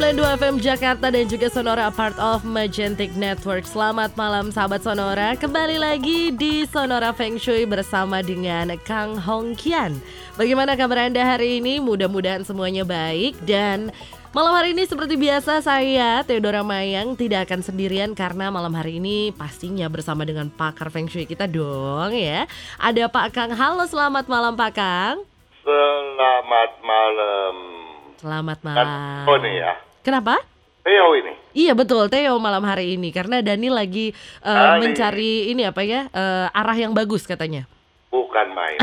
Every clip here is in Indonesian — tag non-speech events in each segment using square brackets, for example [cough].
Sonora 92 FM Jakarta dan juga Sonora part of Magentic Network. Selamat malam sahabat Sonora. Kembali lagi di Sonora Feng Shui bersama dengan Kang Hong Kian. Bagaimana kabar Anda hari ini? Mudah-mudahan semuanya baik. Dan Malam hari ini seperti biasa saya Theodora Mayang tidak akan sendirian karena malam hari ini pastinya bersama dengan pakar Feng Shui kita dong ya. Ada Pak Kang, halo selamat malam Pak Kang. Selamat malam. Selamat Kan malam. oh nih ya. Kenapa? Theo ini. Iya betul Theo malam hari ini karena Dani lagi eh, Hai. mencari ini apa ya eh, arah yang bagus katanya. Bukan main.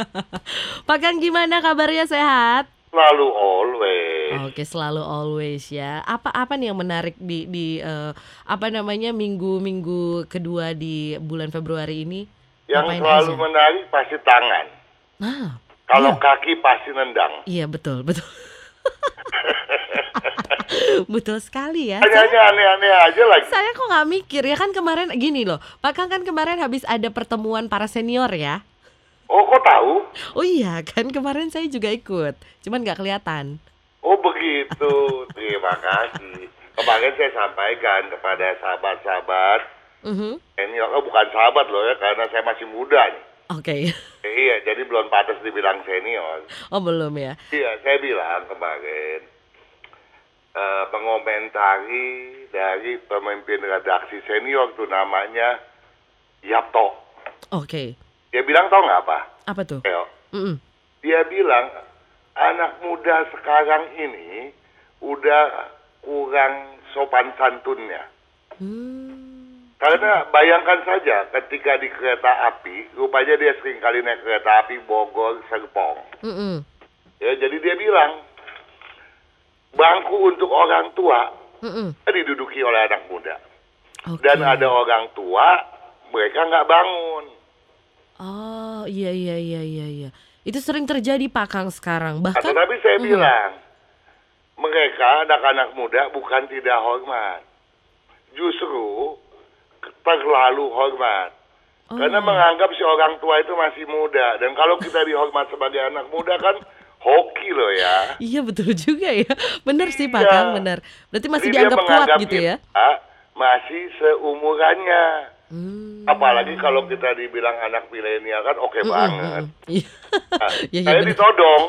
[laughs] Pak Kang gimana kabarnya sehat? Selalu always. Oke selalu always ya. Apa apa nih yang menarik di di eh, apa namanya minggu minggu kedua di bulan Februari ini? Yang Ngapain selalu aja? menarik pasti tangan. Nah, Kalau Iya. kaki pasti nendang. iya betul betul. [laughs] betul sekali ya. Hanya aneh-aneh aja lagi. Saya kok nggak mikir ya kan kemarin gini loh, Pak Kang kan kemarin habis ada pertemuan para senior ya. Oh kok tahu? Oh iya kan kemarin saya juga ikut, cuman nggak kelihatan. Oh begitu. Terima kasih. Kemarin saya sampaikan kepada sahabat-sahabat Mhm. ini oh, bukan sahabat loh ya karena saya masih muda nih. Oke, Eh, iya, jadi belum pantas dibilang senior. oh belum ya. Iya, saya bilang kemarin eh, mengomentari dari pemimpin redaksi senior tuh namanya Yapto. Oke, Dia bilang tau nggak apa? apa tuh? Theo? Mm-mm. Dia bilang anak muda sekarang ini udah kurang sopan santunnya. Hmm. Karena bayangkan saja ketika di kereta api, rupanya dia sering kali naik kereta api Bogor Serpong. Mm-mm. Ya, jadi dia bilang bangku untuk orang tua Mm-mm. diduduki oleh anak muda. Oke. Dan ada orang tua, mereka nggak bangun. Oh iya iya iya iya iya. Itu sering terjadi Pak Kang sekarang. Nah, Bahkan tetapi saya Mhm. bilang, mereka anak-anak muda bukan tidak hormat. Justru terlalu hormat. Oh. Karena menganggap si orang tua itu masih muda. Dan kalau kita dihormat sebagai anak muda kan hoki loh ya. Iya betul juga ya. Bener sih Pak Iya. Kang, bener. Berarti masih Jadi dia dianggap kuat gitu ya. masih seumurannya. Hmm. Apalagi kalau kita dibilang anak milenial kan oke Mm-mm, banget. mm-mm. Iya. Nah, [laughs] iya, saya bener. ditodong,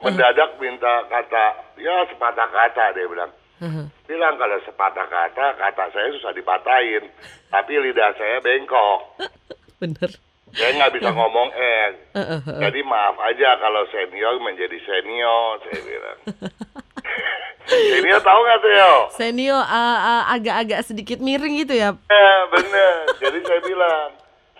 mendadak minta kata, ya sepatah kata dia bilang. [laughs] Bilang kalau sepatah kata, kata saya susah dipatahin. Tapi lidah saya bengkok. Bener. Saya nggak bisa ngomong eh. Jadi maaf aja kalau senior menjadi senior, saya bilang. [laughs] senior tahu nggak Theo? Senior uh, uh, agak-agak sedikit miring gitu ya. Eh, bener. Jadi saya bilang,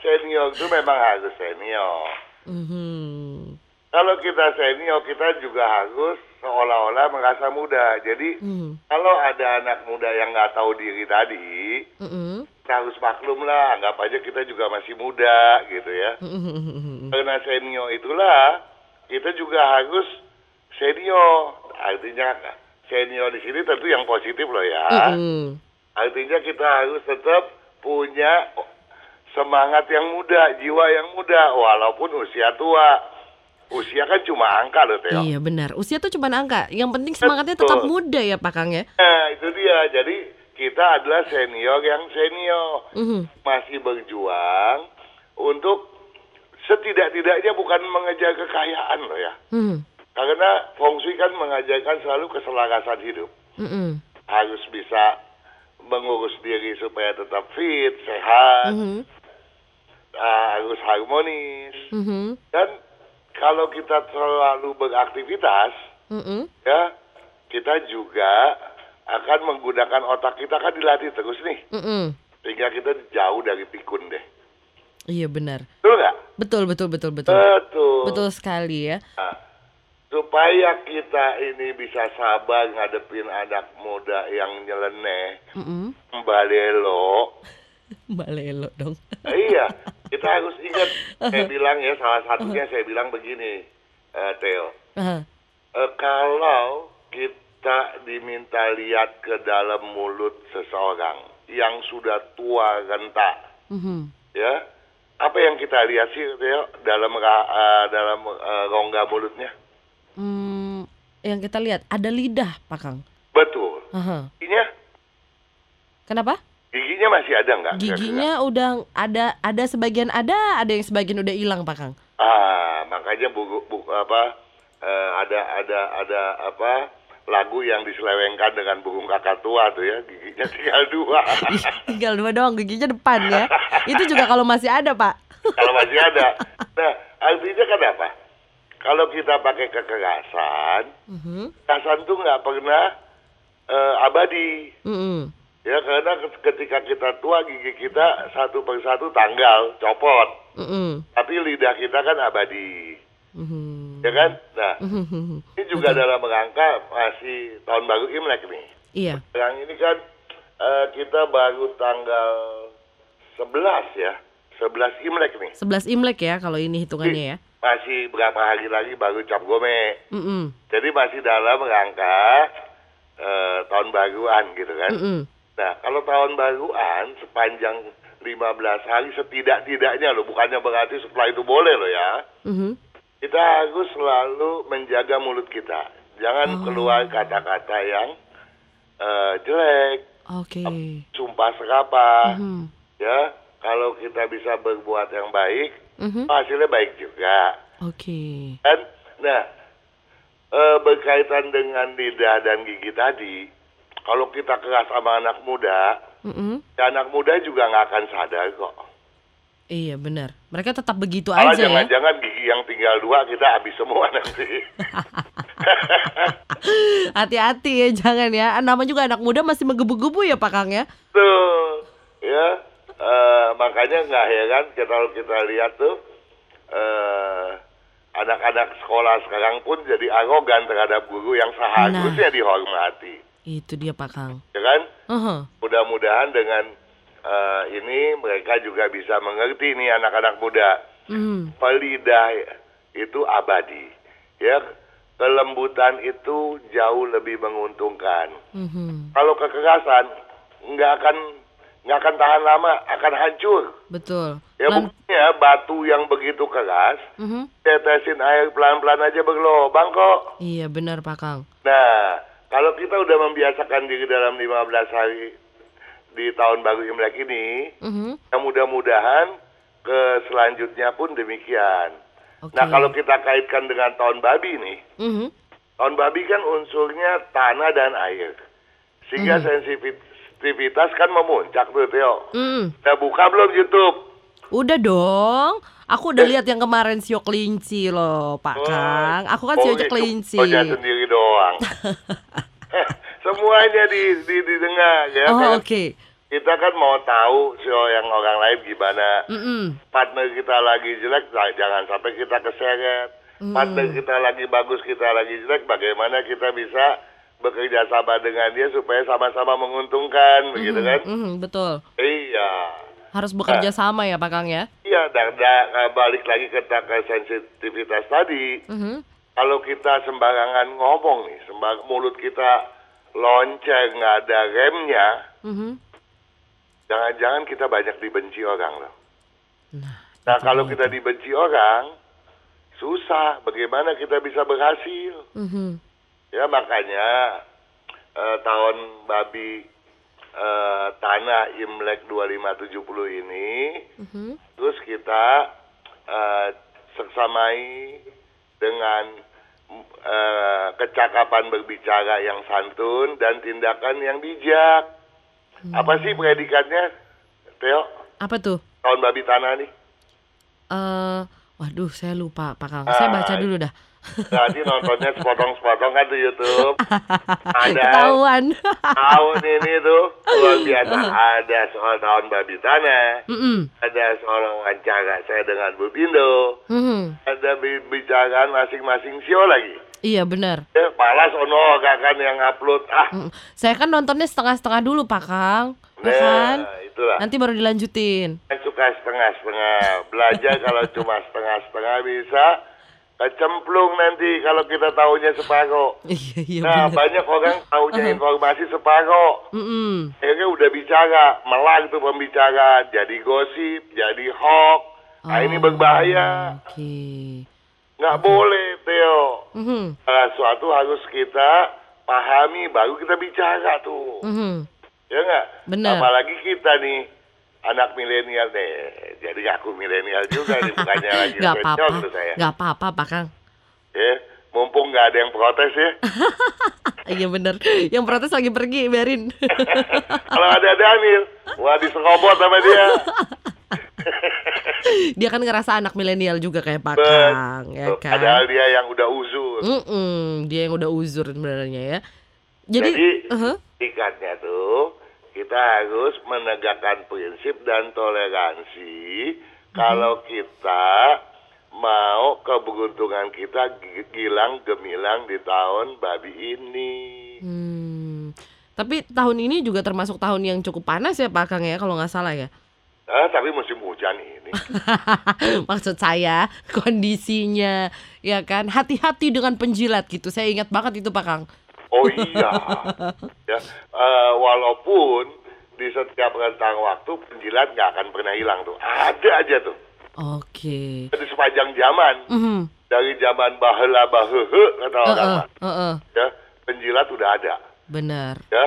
senior itu memang harus senior. Mhm. Kalau kita senior, kita juga harus seolah-olah merasa muda. Jadi, Hmm. kalau ada anak muda yang nggak tahu diri tadi, Mm-mm. kita harus maklum lah. Anggap aja kita juga masih muda, gitu ya. Mhm. Karena senior itulah, kita juga harus senior. Artinya, senior di sini tentu yang positif loh ya. Mhm. Artinya kita harus tetap punya semangat yang muda, jiwa yang muda, walaupun usia tua. Usia kan cuma angka loh, Teo. Iya benar. Usia tuh cuma angka. Yang penting semangatnya tetap Betul. muda ya Pak Kang ya. Nah, itu dia. Jadi kita adalah senior yang senior. Mhm. Masih berjuang untuk setidak-tidaknya bukan mengejar kekayaan loh ya. Mhm. Karena Feng Shui kan mengajarkan selalu keselarasan hidup. Mhm. Harus bisa mengurus diri supaya tetap fit, sehat, Mhm. ah, harus harmonis. Mhm. Dan kalau kita terlalu beraktivitas, Mhm. ya kita juga akan menggunakan otak kita kan dilatih terus nih. Mhm. Sehingga kita jauh dari pikun deh. Iya benar. Betul nggak? Betul betul betul betul. Betul. Betul sekali ya. Nah, supaya kita ini bisa sabar ngadepin anak muda yang nyeleneh, Mm-mm. balelo. [laughs] Mbak Lelo dong. iya, [laughs] kita harus ingat. Saya bilang ya, salah satunya saya bilang begini, eh, Theo. Eh, kalau kita diminta lihat ke dalam mulut seseorang yang sudah tua renta, Mhm. ya, apa yang kita lihat sih, Theo, dalam eh, dalam eh, rongga mulutnya? Hmm, yang kita lihat ada lidah, Pak Kang. Betul. Aha. Giginya, Kenapa? Giginya masih ada nggak? kira-kira? Giginya udah ada ada sebagian ada, ada yang sebagian udah hilang, Pak Kang. Ah, makanya buku, buku apa eh, ada ada ada apa lagu yang diselewengkan dengan burung kakak tua tuh ya giginya [laughs] tinggal dua. [laughs] Tinggal dua doang giginya depan ya. [laughs] Itu juga kalau masih ada, Pak. Kalau masih ada. Nah, artinya kan apa? Kalau kita pakai kekerasan, Mhm. kekerasan tuh nggak pernah eh, abadi. Mm-mm. Ya karena ketika kita tua gigi kita satu persatu tanggal, copot. Mm-mm. Tapi lidah kita kan abadi. Mhm. Ya kan? Nah, Mhm. Ini juga dalam rangka masih tahun baru Imlek nih. Iya. Yang ini kan eh, kita baru tanggal 11 ya. 11 Imlek nih. 11 Imlek ya kalau ini hitungannya ya. Masih berapa hari lagi baru Cap Gome. Mm-mm. Jadi masih dalam rangka eh, tahun baruan gitu kan. Mm-mm. Nah, kalau tahun baruan sepanjang 15 hari setidak-tidaknya loh, bukannya berarti setelah itu boleh loh ya. Mhm. Kita harus selalu menjaga mulut kita. Jangan keluar kata-kata yang eh, jelek, Oke. sumpah serapah. Mhm. Ya, kalau kita bisa berbuat yang baik, Mhm. hasilnya baik juga. Oke. Kan? Nah, eh, berkaitan dengan lidah dan gigi tadi, kalau kita keras sama anak muda, Mm-mm. ya anak muda juga nggak akan sadar kok. Iya benar. Mereka tetap begitu Malah aja ya. jangan-jangan gigi yang tinggal dua kita habis semua nanti. [laughs] Hati-hati ya jangan ya. Nama juga anak muda masih menggebu-gebu ya Pak Kang ya. Tuh, ya. Eh, makanya nggak heran kita- kalau kita lihat tuh eh, anak-anak sekolah sekarang pun jadi arogan terhadap guru yang seharusnya dihormati, Itu dia Pak Kang. ya kan? Aha. Mudah-mudahan dengan eh, ini mereka juga bisa mengerti nih anak-anak muda. Mhm. Pelidah itu abadi, ya. Kelembutan itu jauh lebih menguntungkan. Mhm. Kalau kekerasan nggak akan nggak akan tahan lama, akan hancur. Betul. Ya Lan- buktinya batu yang begitu keras, Mhm. tetesin air pelan-pelan aja berlobang kok. Iya benar Pak Kang. Nah, kalau kita udah membiasakan diri dalam 15 hari di tahun baru Imlek ini, Mhm. ya mudah-mudahan ke selanjutnya pun demikian. Oke. Nah, kalau kita kaitkan dengan tahun babi nih, Mhm. tahun babi kan unsurnya tanah dan air. Sehingga sensitivitas kan memuncak tuh, Theo. Mhm. Udah buka belum YouTube? Udah dong. Aku udah lihat yang kemarin sio kelinci loh, Pak Kang. Aku kan sio Oh, itu kelinci. Pokoknya sendiri doang. [laughs] [laughs] Semuanya di, di, didengar ya. Oh, kan? oke. Kita kan mau tahu show yang orang lain gimana. Mm-mm. Partner kita lagi jelek, nah, jangan sampai kita keseret. Mm. Partner kita lagi bagus, kita lagi jelek, bagaimana kita bisa bekerja sama dengan dia supaya sama-sama menguntungkan, begitu kan? Mhm, betul. Iya. Harus bekerja sama ya, Pak Kang ya. Iya, dan, dan balik lagi ke, ke sensitivitas tadi. Mhm. Kalau kita sembarangan ngomong nih, sembang mulut kita lonceng nggak ada remnya, Mhm. jangan-jangan kita banyak dibenci orang loh. Nah, Nah kalau kita dibenci orang, susah. Bagaimana kita bisa berhasil? Mhm. Ya makanya eh, tahun babi eh, tanah Imlek 2570 ini, Mhm. terus kita eh, seksamai dengan eh, kecakapan berbicara yang santun dan tindakan yang bijak. Apa sih predikannya, Theo? Apa tuh? Tahun babi tanah nih? Eh, waduh, saya lupa, Pak Kang. Saya baca dulu dah. Nanti nontonnya sepotong-sepotong kan di YouTube. [laughs] Ada Ketahuan. tahun ini tuh luar biasa. Ada soal tahun babi tanah. Mhm. Ada soal wawancara saya dengan Bu Bindo. Mhm. Ada bi- bicaraan masing-masing sio lagi. Iya benar. Ya, malas ono gak kan yang upload. Ah, Mm, Saya kan nontonnya setengah-setengah dulu Pak Kang. Ya nah, kan? itulah. Nanti baru dilanjutin. Saya suka setengah-setengah. Belajar kalau cuma setengah-setengah bisa kecemplung nanti kalau kita tahunya separuh. Iya iya Nah, benar. banyak orang tahunya informasi separuh. Mm-mm. Akhirnya udah bicara, melang tuh pembicaraan, jadi gosip, jadi hoax. Nah, ini Oh, berbahaya. Oke. Nggak boleh, Theo. Mhm. Nah, suatu harus kita pahami, baru kita bicara tuh. Mhm. Ya nggak? Benar. Apalagi kita nih, anak milenial deh. Jadi aku milenial juga nih, bukannya [laughs] lagi Gak tuh saya. Gak apa-apa Pak Kang. Ya, mumpung nggak ada yang protes ya. [laughs] Iya bener. Yang protes lagi pergi, biarin. [laughs] Kalau ada Daniel, wah diserobot sama dia. Dia kan ngerasa anak milenial juga kayak Pak. Kang, ya Padahal kan? dia yang udah uzur. Mm-mm, dia yang udah uzur sebenarnya ya. Jadi, Jadi, uh-huh. tikatnya tuh kita harus menegakkan prinsip dan toleransi kalau kita mau keberuntungan kita gi- gilang gemilang di tahun babi ini. Hmm. Tapi tahun ini juga termasuk tahun yang cukup panas ya Pak Kang ya kalau nggak salah ya. Ah, tapi musim hujan ini. [laughs] Maksud saya kondisinya ya kan hati-hati dengan penjilat gitu. Saya ingat banget itu Pak Kang. Oh iya. ya, eh, walaupun di setiap rentang waktu penjilat nggak akan pernah hilang tuh. Ada aja tuh. Oke. Di sepanjang zaman. Mhm. Dari zaman bahela bahehe kata orang Heeh, mah. heeh. ya penjilat udah ada Benar. ya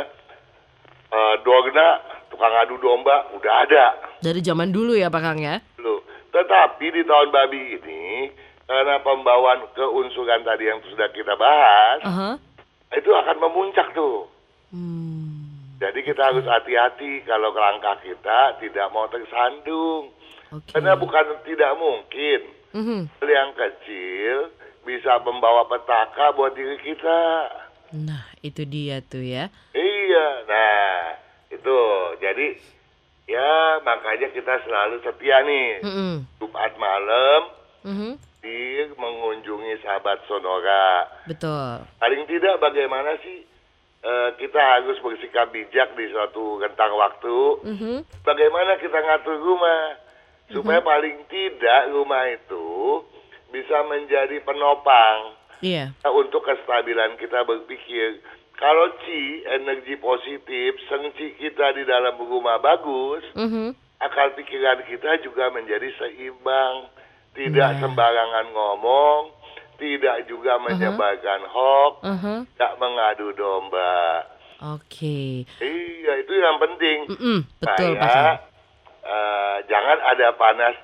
Eh dogna tukang adu domba udah ada Dari zaman dulu ya Pak Kang ya. dulu tetapi di tahun babi ini karena pembawaan keunsuran tadi yang sudah kita bahas Aha. Itu akan memuncak tuh Hmm. jadi kita harus hati-hati kalau langkah kita tidak mau tersandung Oke. karena bukan tidak mungkin Mhm. hal yang kecil bisa membawa petaka buat diri kita Nah, itu dia tuh ya. Iya, nah itu jadi ya makanya kita selalu setia nih Mhm. Jumat malam Mhm. Di mengunjungi sahabat Sonora. Betul. Paling tidak bagaimana sih eh, kita harus bersikap bijak di suatu rentang waktu. Mhm. Bagaimana kita ngatur rumah supaya paling tidak rumah itu bisa menjadi penopang Iya. Nah, untuk kestabilan kita berpikir kalau Ci energi positif sengci kita di dalam rumah bagus Mhm. akal pikiran kita juga menjadi seimbang tidak sembarangan ngomong tidak juga menyebarkan hoax Aha. tidak mengadu domba. Oke. iya itu yang penting. Mm-mm, betul Pak eh, jangan ada panas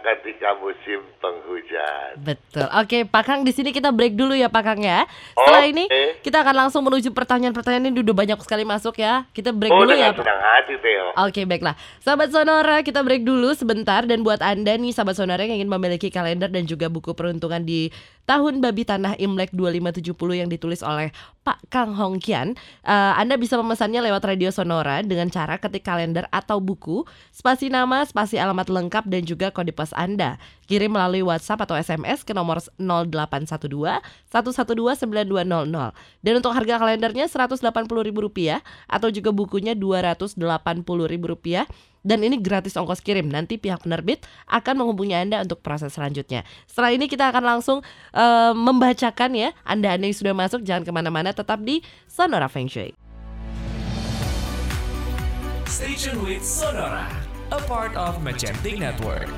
ketika musim penghujan Betul. Oke, Pak Kang di sini kita break dulu ya Pak Kang ya. Setelah Oke. ini kita akan langsung menuju pertanyaan-pertanyaan ini udah banyak sekali masuk ya. Kita break oh dulu ya. Pak. senang hati Oke baiklah Sahabat Sonora kita break dulu sebentar Dan buat anda nih sahabat Sonora yang ingin memiliki kalender dan juga buku peruntungan di Tahun Babi Tanah Imlek 2570 yang ditulis oleh Pak Kang Hongkian eh, Anda bisa memesannya lewat radio Sonora dengan cara ketik kalender atau buku Spasi nama, spasi alamat lengkap dan juga kode pos Anda. Kirim melalui WhatsApp atau SMS ke nomor 0812 112 9200 Dan untuk harga kalendernya Rp180.000 atau juga bukunya Rp280.000 dan ini gratis ongkos kirim. Nanti pihak penerbit akan menghubungi Anda untuk proses selanjutnya. Setelah ini kita akan langsung eh, membacakan ya. Anda-anda yang sudah masuk jangan ke mana-mana tetap di Sonora Feng Shui. Station with Sonora, a part of Magentic Network.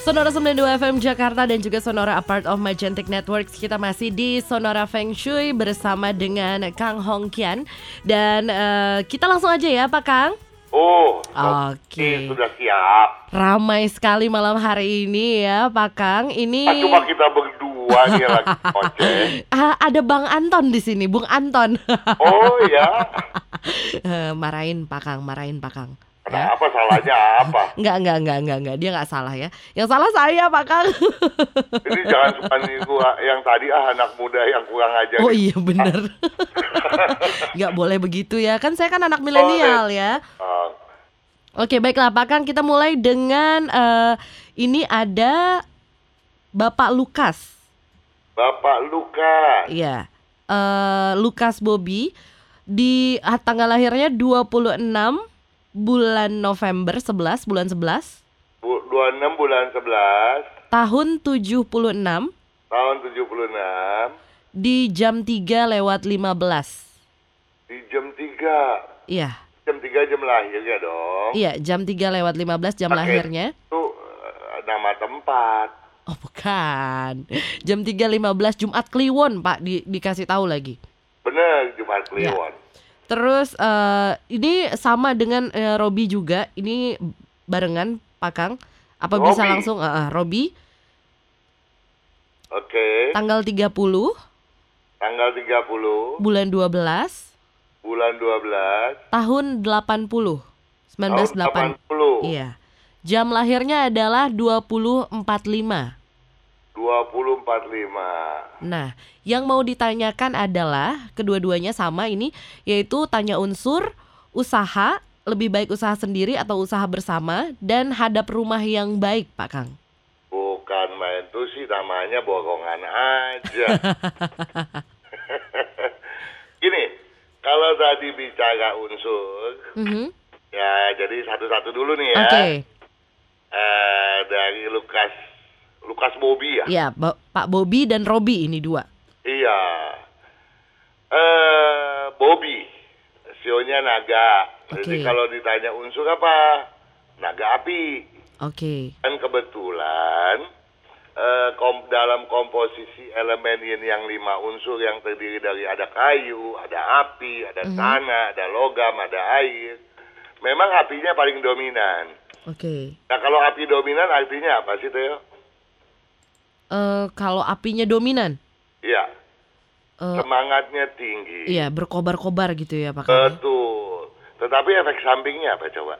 Sonora 92 FM Jakarta dan juga Sonora a part of Magentic Networks Kita masih di Sonora Feng Shui bersama dengan Kang Hong Kian Dan eh, kita langsung aja ya Pak Kang Oh, Oke. sudah siap. Ramai sekali malam hari ini ya Pak Kang Ini Ah, cuma kita berdua nih lagi [laughs] ngoceh. Ah, ada Bang Anton di sini, Bung Anton. Oh ya, [laughs] marahin Pak Kang, marahin Pak Kang. Ya. Apa salahnya apa? [laughs] Enggak, enggak, enggak, enggak, enggak. Dia nggak salah ya. Yang salah saya, Pak Kang. Ini jangan cuma gua yang tadi ah anak muda yang kurang ajar. Oh iya bener. [laughs] Nggak boleh begitu ya. Kan saya kan anak milenial ya. Ah, Oke, baiklah Pak Kang, kita mulai dengan eh, ini ada Bapak Lukas. Bapak Lukas. Iya. Eh Lukas Bobby di ah, tanggal lahirnya 26 bulan November 11 bulan 11 Bu, 26 bulan 11 tahun 76 tahun 76 di jam 3 lewat 15. di jam 3. Iya. Jam 3 jam lahirnya dong. Iya, jam 3 lewat 15 jam Oke. lahirnya. Itu eh, nama tempat. Oh, bukan. Jam 3.15 Jumat Kliwon, Pak, di, dikasih tahu lagi. Bener Jumat Ya. Terus eh, ini sama dengan eh, Robi juga. Ini barengan Pak Kang. Apa bisa Robi. langsung eh, eh, Robi Oke. tanggal 30 Tanggal 30 bulan 12 bulan 12 tahun 80. 1980. tahun 80. Iya. Jam lahirnya adalah 2045. 2045. Nah, yang mau ditanyakan adalah kedua-duanya sama ini yaitu tanya unsur, usaha, lebih baik usaha sendiri atau usaha bersama dan hadap rumah yang baik, Pak Kang. Bukan main tuh sih namanya bohongan aja. [laughs] Gini, kalau tadi bicara unsur, Mhm. ya jadi satu-satu dulu nih ya. Oke. Eh, dari Lukas Lukas Bobby ya. Ya, Bo- Pak Bobby dan Robi ini dua. Iya. Eh, Bobby, sionya naga. Jadi Oke. kalau ditanya unsur apa? Naga api. Oke. Dan kebetulan eh, kom- dalam komposisi elemen yin yang lima unsur yang terdiri dari ada kayu, ada api, ada tanah, ada logam, ada air. Memang apinya paling dominan. Oke. Nah kalau api dominan artinya apa sih Teo? Eh, kalau apinya dominan, Iya, eh, semangatnya tinggi. iya berkobar-kobar gitu ya, Pak? Betul. Tetapi efek sampingnya apa coba?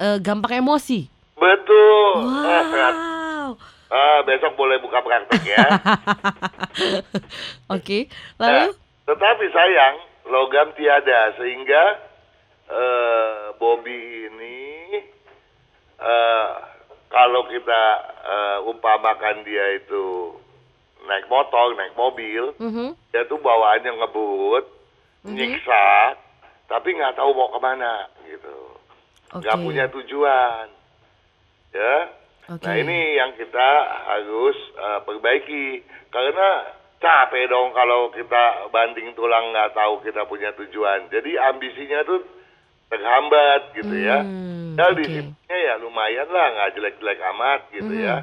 Eh, gampang emosi. Betul. Ah, sangat. Wow. Ah, besok boleh buka praktek ya. [laughs] Oke. Nah, Lalu tetapi sayang logam tiada sehingga eh, Bobby ini eh, kalau kita eh, umpamakan dia itu naik motor, naik mobil, Mhm. dia tuh bawaannya ngebut, nyiksa, tapi nggak tahu mau ke mana gitu, nggak Oke. punya tujuan, ya. Oke. Nah ini yang kita harus eh, perbaiki karena capek dong kalau kita banting tulang nggak tahu kita punya tujuan. Jadi ambisinya tuh terhambat gitu ya. Hmm, Ya oke. disiplinnya ya lumayan lah nggak jelek-jelek amat gitu Mhm. ya.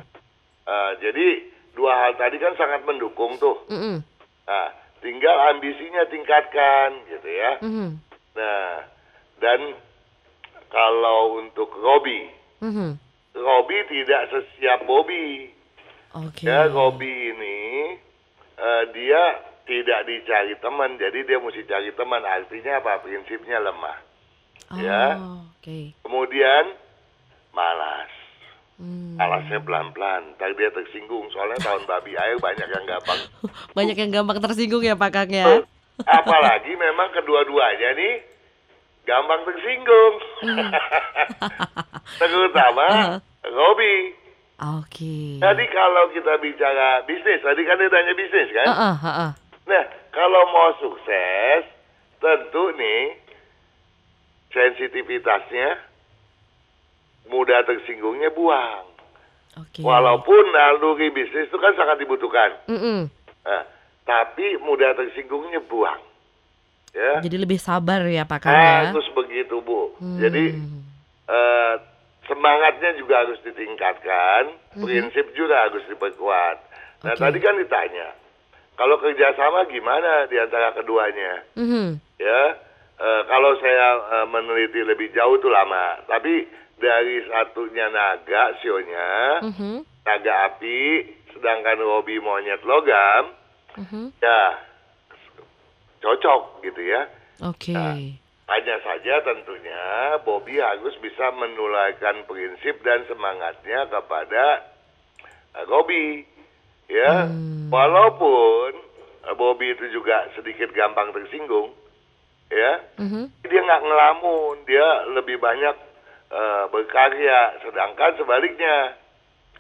Eh, jadi dua hal tadi kan sangat mendukung tuh. Mm-mm. Nah tinggal ambisinya tingkatkan gitu ya. Mhm. Nah dan kalau untuk Robi, Mhm. Robi tidak sesiap Bobby. Oke. Ya, Robi ini eh, dia tidak dicari teman, jadi dia mesti cari teman. Artinya apa? Prinsipnya lemah. Oh, ya. Oke. Kemudian malas. Hmm. Malasnya pelan-pelan. Ntar dia tersinggung. Soalnya tahun babi air banyak yang gampang. [laughs] Banyak yang gampang tersinggung ya Pak Kang ya. Apalagi memang kedua-duanya nih gampang tersinggung. [laughs] Terutama [laughs] Robi. Oke. Jadi kalau kita bicara bisnis, tadi kan dia tanya bisnis kan? Heeh, heeh. Nah, kalau mau sukses, tentu nih sensitivitasnya mudah tersinggungnya buang. Oke. Walaupun naluri bisnis itu kan sangat dibutuhkan. Mm-mm. Nah, tapi mudah tersinggungnya buang. Ya. Jadi lebih sabar ya Pak Kang ya. Harus begitu, Bu. Hmm. Jadi eh, semangatnya juga harus ditingkatkan, prinsip juga harus diperkuat. Nah, Oke. tadi kan ditanya, kalau kerjasama gimana di antara keduanya? Mhm. Ya, eh, kalau saya eh, meneliti lebih jauh itu lama, tapi dari satunya naga, sionya, Mhm. naga api, sedangkan Robi monyet logam, Mhm. ya cocok gitu ya. Oke. Nah. Hanya saja tentunya Bobby harus bisa menularkan prinsip dan semangatnya kepada uh, Robi. Ya, walaupun uh, Bobby itu juga sedikit gampang tersinggung, ya, Mhm. dia nggak ngelamun, dia lebih banyak uh, berkarya. Sedangkan sebaliknya,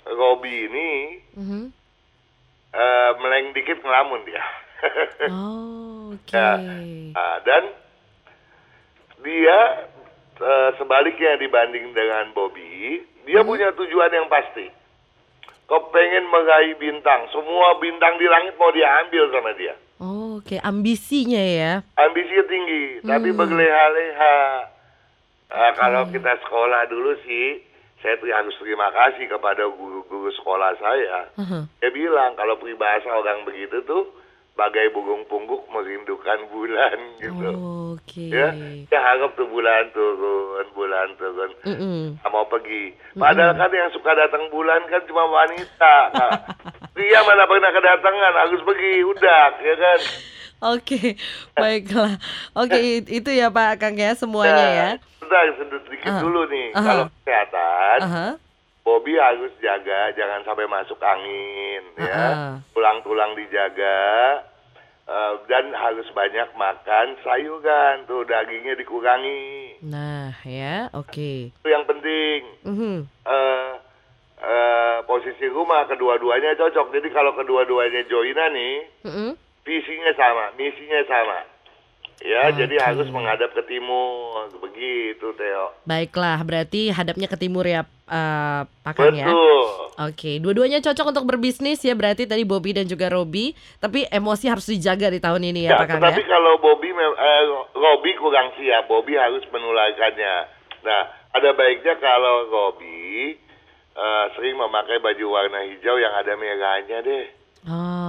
Robi ini Mhm. uh, meleng dikit ngelamun dia. Oh, [laughs] oke. Ya. Nah, dan dia eh, sebaliknya dibanding dengan Bobby, dia punya tujuan yang pasti. Kepengen meraih bintang, semua bintang di langit mau dia ambil sama dia. Oh, oke. Ambisinya ya. Ambisinya tinggi, tapi berleha-leha. Ah, kalau kita sekolah dulu sih, saya tuh harus terima kasih kepada guru-guru sekolah saya. Mhm. Dia bilang kalau peribahasa orang begitu tuh bagai burung pungguk merindukan bulan [laughs] gitu. Oh, oke. Ya, dia harap tuh bulan turun, bulan turun. Mm-mm. Nggak mau pergi. Padahal kan yang suka datang bulan kan cuma wanita. Nah, [laughs] dia mana pernah kedatangan, harus pergi, udah, ya kan? Oke, baiklah. Oke, [laughs] it- itu ya Pak Kang ya semuanya ya. Sebentar, sedikit sedikit Ah. dulu nih. Aha. Kalau kesehatan, Aha. Bobby harus jaga, jangan sampai masuk angin, Ah, ya. Tulang-tulang dijaga, eh, dan harus banyak makan sayuran, tuh dagingnya dikurangi. Nah, ya, oke. Itu yang penting. Mhm. eh eh, posisi rumah kedua-duanya cocok. Jadi kalau kedua-duanya joinan nih, Mhm. visinya sama, misinya sama. Ya, jadi Oke. harus menghadap ke timur. Begitu, Theo. Baiklah, berarti hadapnya ke timur ya eh, Pak Kang ya. Oke, dua-duanya cocok untuk berbisnis ya berarti tadi Bobby dan juga Robi, tapi emosi harus dijaga di tahun ini ya, Ya, Pak Kang tetapi ya. kalau Bobby, eh, Robi kurang siap. Bobby harus menularkannya. Nah, ada baiknya kalau Robi eh, sering memakai baju warna hijau yang ada merahnya deh.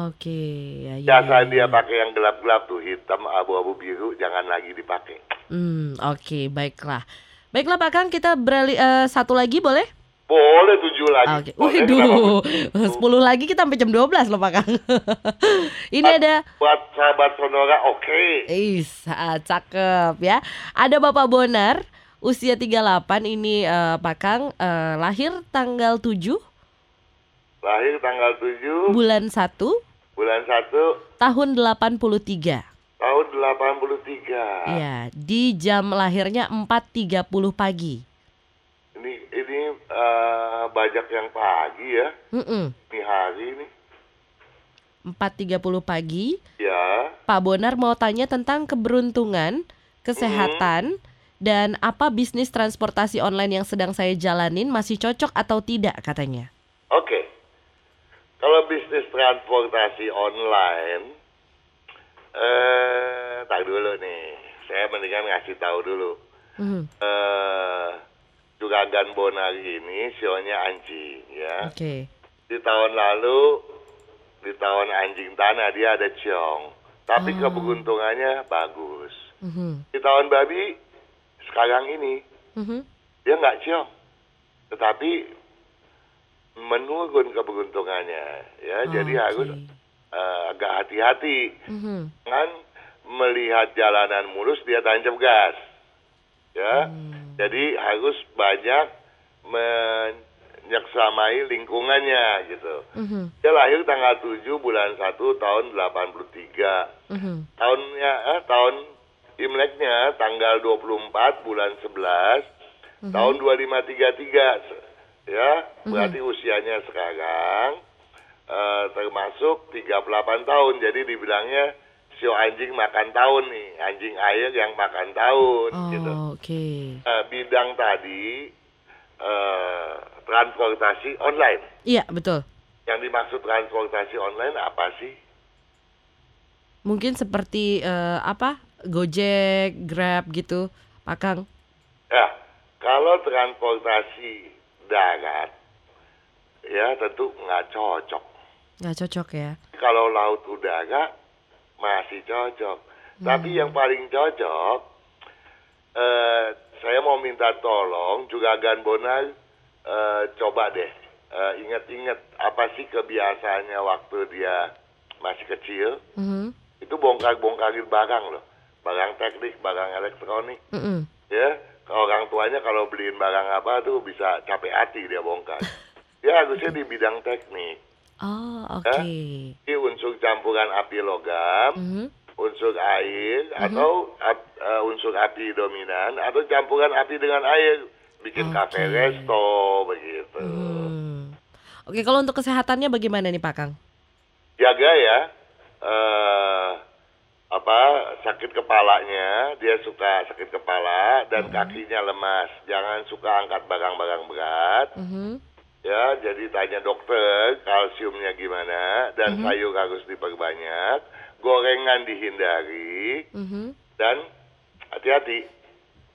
Oke, ya, ya, Biasa ya, dia ya. pakai yang gelap-gelap tuh, hitam, abu-abu biru, jangan lagi dipakai. Hmm, oke, baiklah. Baiklah Pak Kang, kita beralih eh, satu lagi boleh? Boleh tujuh lagi. Oke. Boleh, Waduh? 10 [laughs] lagi kita sampai jam 12 loh Pak Kang. [laughs] Ini ada Buat sahabat Sonora, oke. Ih, ah, cakep ya. Ada Bapak Bonar, usia 38 ini eh, Pak Kang eh, lahir tanggal 7 Lahir tanggal 7 bulan 1 bulan 1 tahun 83. Tahun 83. Iya, di jam lahirnya 4.30 pagi. Ini ini eh, banyak yang pagi ya. Mm-mm. Ini hari ini. 4.30 pagi. Ya. Pak Bonar mau tanya tentang keberuntungan, kesehatan, dan apa bisnis transportasi online yang sedang saya jalanin masih cocok atau tidak katanya. Oke. Kalau bisnis transportasi online eh tak dulu nih. Saya mendingan ngasih tahu dulu. Mhm. Eh Juragan Bonar ini sionya anjing ya. Oke. Di tahun lalu di tahun anjing tanah dia ada ciong. Tapi Oh. keberuntungannya bagus. Mhm. Di tahun babi sekarang ini Mhm. dia nggak ciong. Tetapi menurun keberuntungannya ya. Jadi Oke. harus eh, agak hati-hati. Mhm. Jangan melihat jalanan mulus dia tancap gas. Ya. Hmm. Jadi harus banyak menyeksamai lingkungannya gitu. Mhm. Dia lahir tanggal 7 bulan 1 tahun 83. Mhm. Tahunnya eh, tahun Imleknya tanggal 24 bulan 11 tahun 2533. Ya, berarti usianya sekarang eh, termasuk 38 tahun. Jadi dibilangnya sio anjing makan tahun nih, anjing air yang makan tahun gitu. Oh, oke. Eh, bidang tadi eh, transportasi online. Iya, betul. Yang dimaksud transportasi online apa sih? Mungkin seperti eh, apa? Gojek, Grab gitu, Pak Kang. Ya, kalau transportasi darat, ya tentu nggak cocok. Nggak cocok ya. Kalau laut udara masih cocok. Tapi yang paling cocok, eh, saya mau minta tolong juga Gan Bonar eh, coba deh eh, ingat-ingat apa sih kebiasaannya waktu dia masih kecil. Mhm. Itu bongkar-bongkarin barang loh. barang teknik, barang elektronik. Mm-mm. Ya, kalau orang tuanya kalau beliin barang apa tuh bisa capek hati dia bongkar. Dia [laughs] harusnya di bidang teknik. Oh, oke. Ini unsur campuran api logam, Mhm. unsur air, atau ap- eh, unsur api dominan, atau campuran api dengan air. Bikin kafe Oke. resto, begitu. Hmm. Oke, kalau untuk kesehatannya bagaimana nih Pak Kang? Jaga ya, eh apa sakit kepalanya, dia suka sakit kepala dan kakinya lemas. Jangan suka angkat barang-barang berat. Mhm. Ya, jadi tanya dokter kalsiumnya gimana dan sayur harus diperbanyak, gorengan dihindari Mhm. dan hati-hati.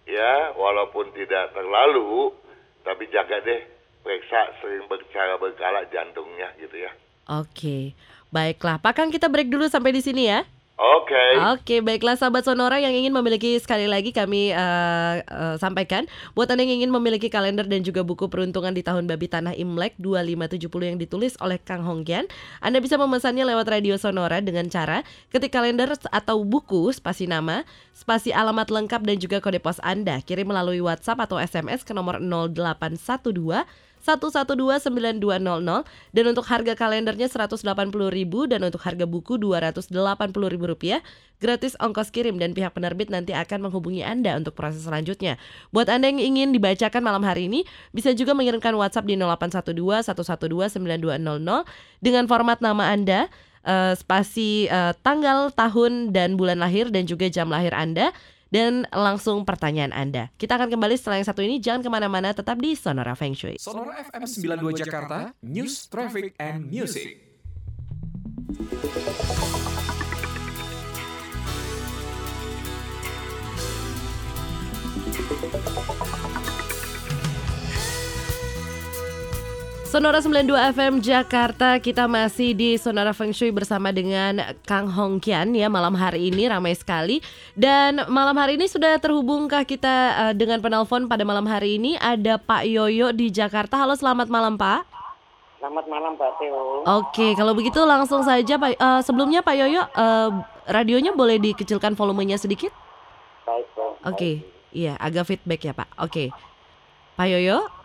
Ya, walaupun tidak terlalu, tapi jaga deh periksa sering bercara berkala jantungnya gitu ya. Oke. Baiklah, Pak Kang kita break dulu sampai di sini ya. Oke. Oke, baiklah sahabat Sonora yang ingin memiliki sekali lagi kami eh, eh, sampaikan buat Anda yang ingin memiliki kalender dan juga buku peruntungan di tahun babi tanah Imlek 2570 yang ditulis oleh Kang Hongkian, Anda bisa memesannya lewat radio Sonora dengan cara ketik kalender atau buku spasi nama, spasi alamat lengkap dan juga kode pos Anda. Kirim melalui WhatsApp atau SMS ke nomor 0812 1129200 dan untuk harga kalendernya 180.000 dan untuk harga buku Rp280.000 rupiah. Gratis ongkos kirim dan pihak penerbit nanti akan menghubungi Anda untuk proses selanjutnya. Buat Anda yang ingin dibacakan malam hari ini bisa juga mengirimkan WhatsApp di 0812 112 9200 dengan format nama Anda eh, spasi eh, tanggal, tahun dan bulan lahir dan juga jam lahir Anda dan langsung pertanyaan Anda. Kita akan kembali setelah yang satu ini, jangan ke mana-mana, tetap di Sonora Feng Shui. Sonora FM 92 Jakarta, News, Traffic, and Music. Sonora 92 FM Jakarta, kita masih di Sonora Feng Shui bersama dengan Kang Hong Kian ya malam hari ini ramai sekali dan malam hari ini sudah terhubungkah kita eh, dengan penelpon pada malam hari ini ada Pak Yoyo di Jakarta. Halo selamat malam Pak. Selamat malam Pak Teo. Oke kalau begitu langsung saja Pak. eh, sebelumnya Pak Yoyo eh, radionya boleh dikecilkan volumenya sedikit? Baik, Pak. Oke, iya agak feedback ya Pak. Oke, Pak Yoyo.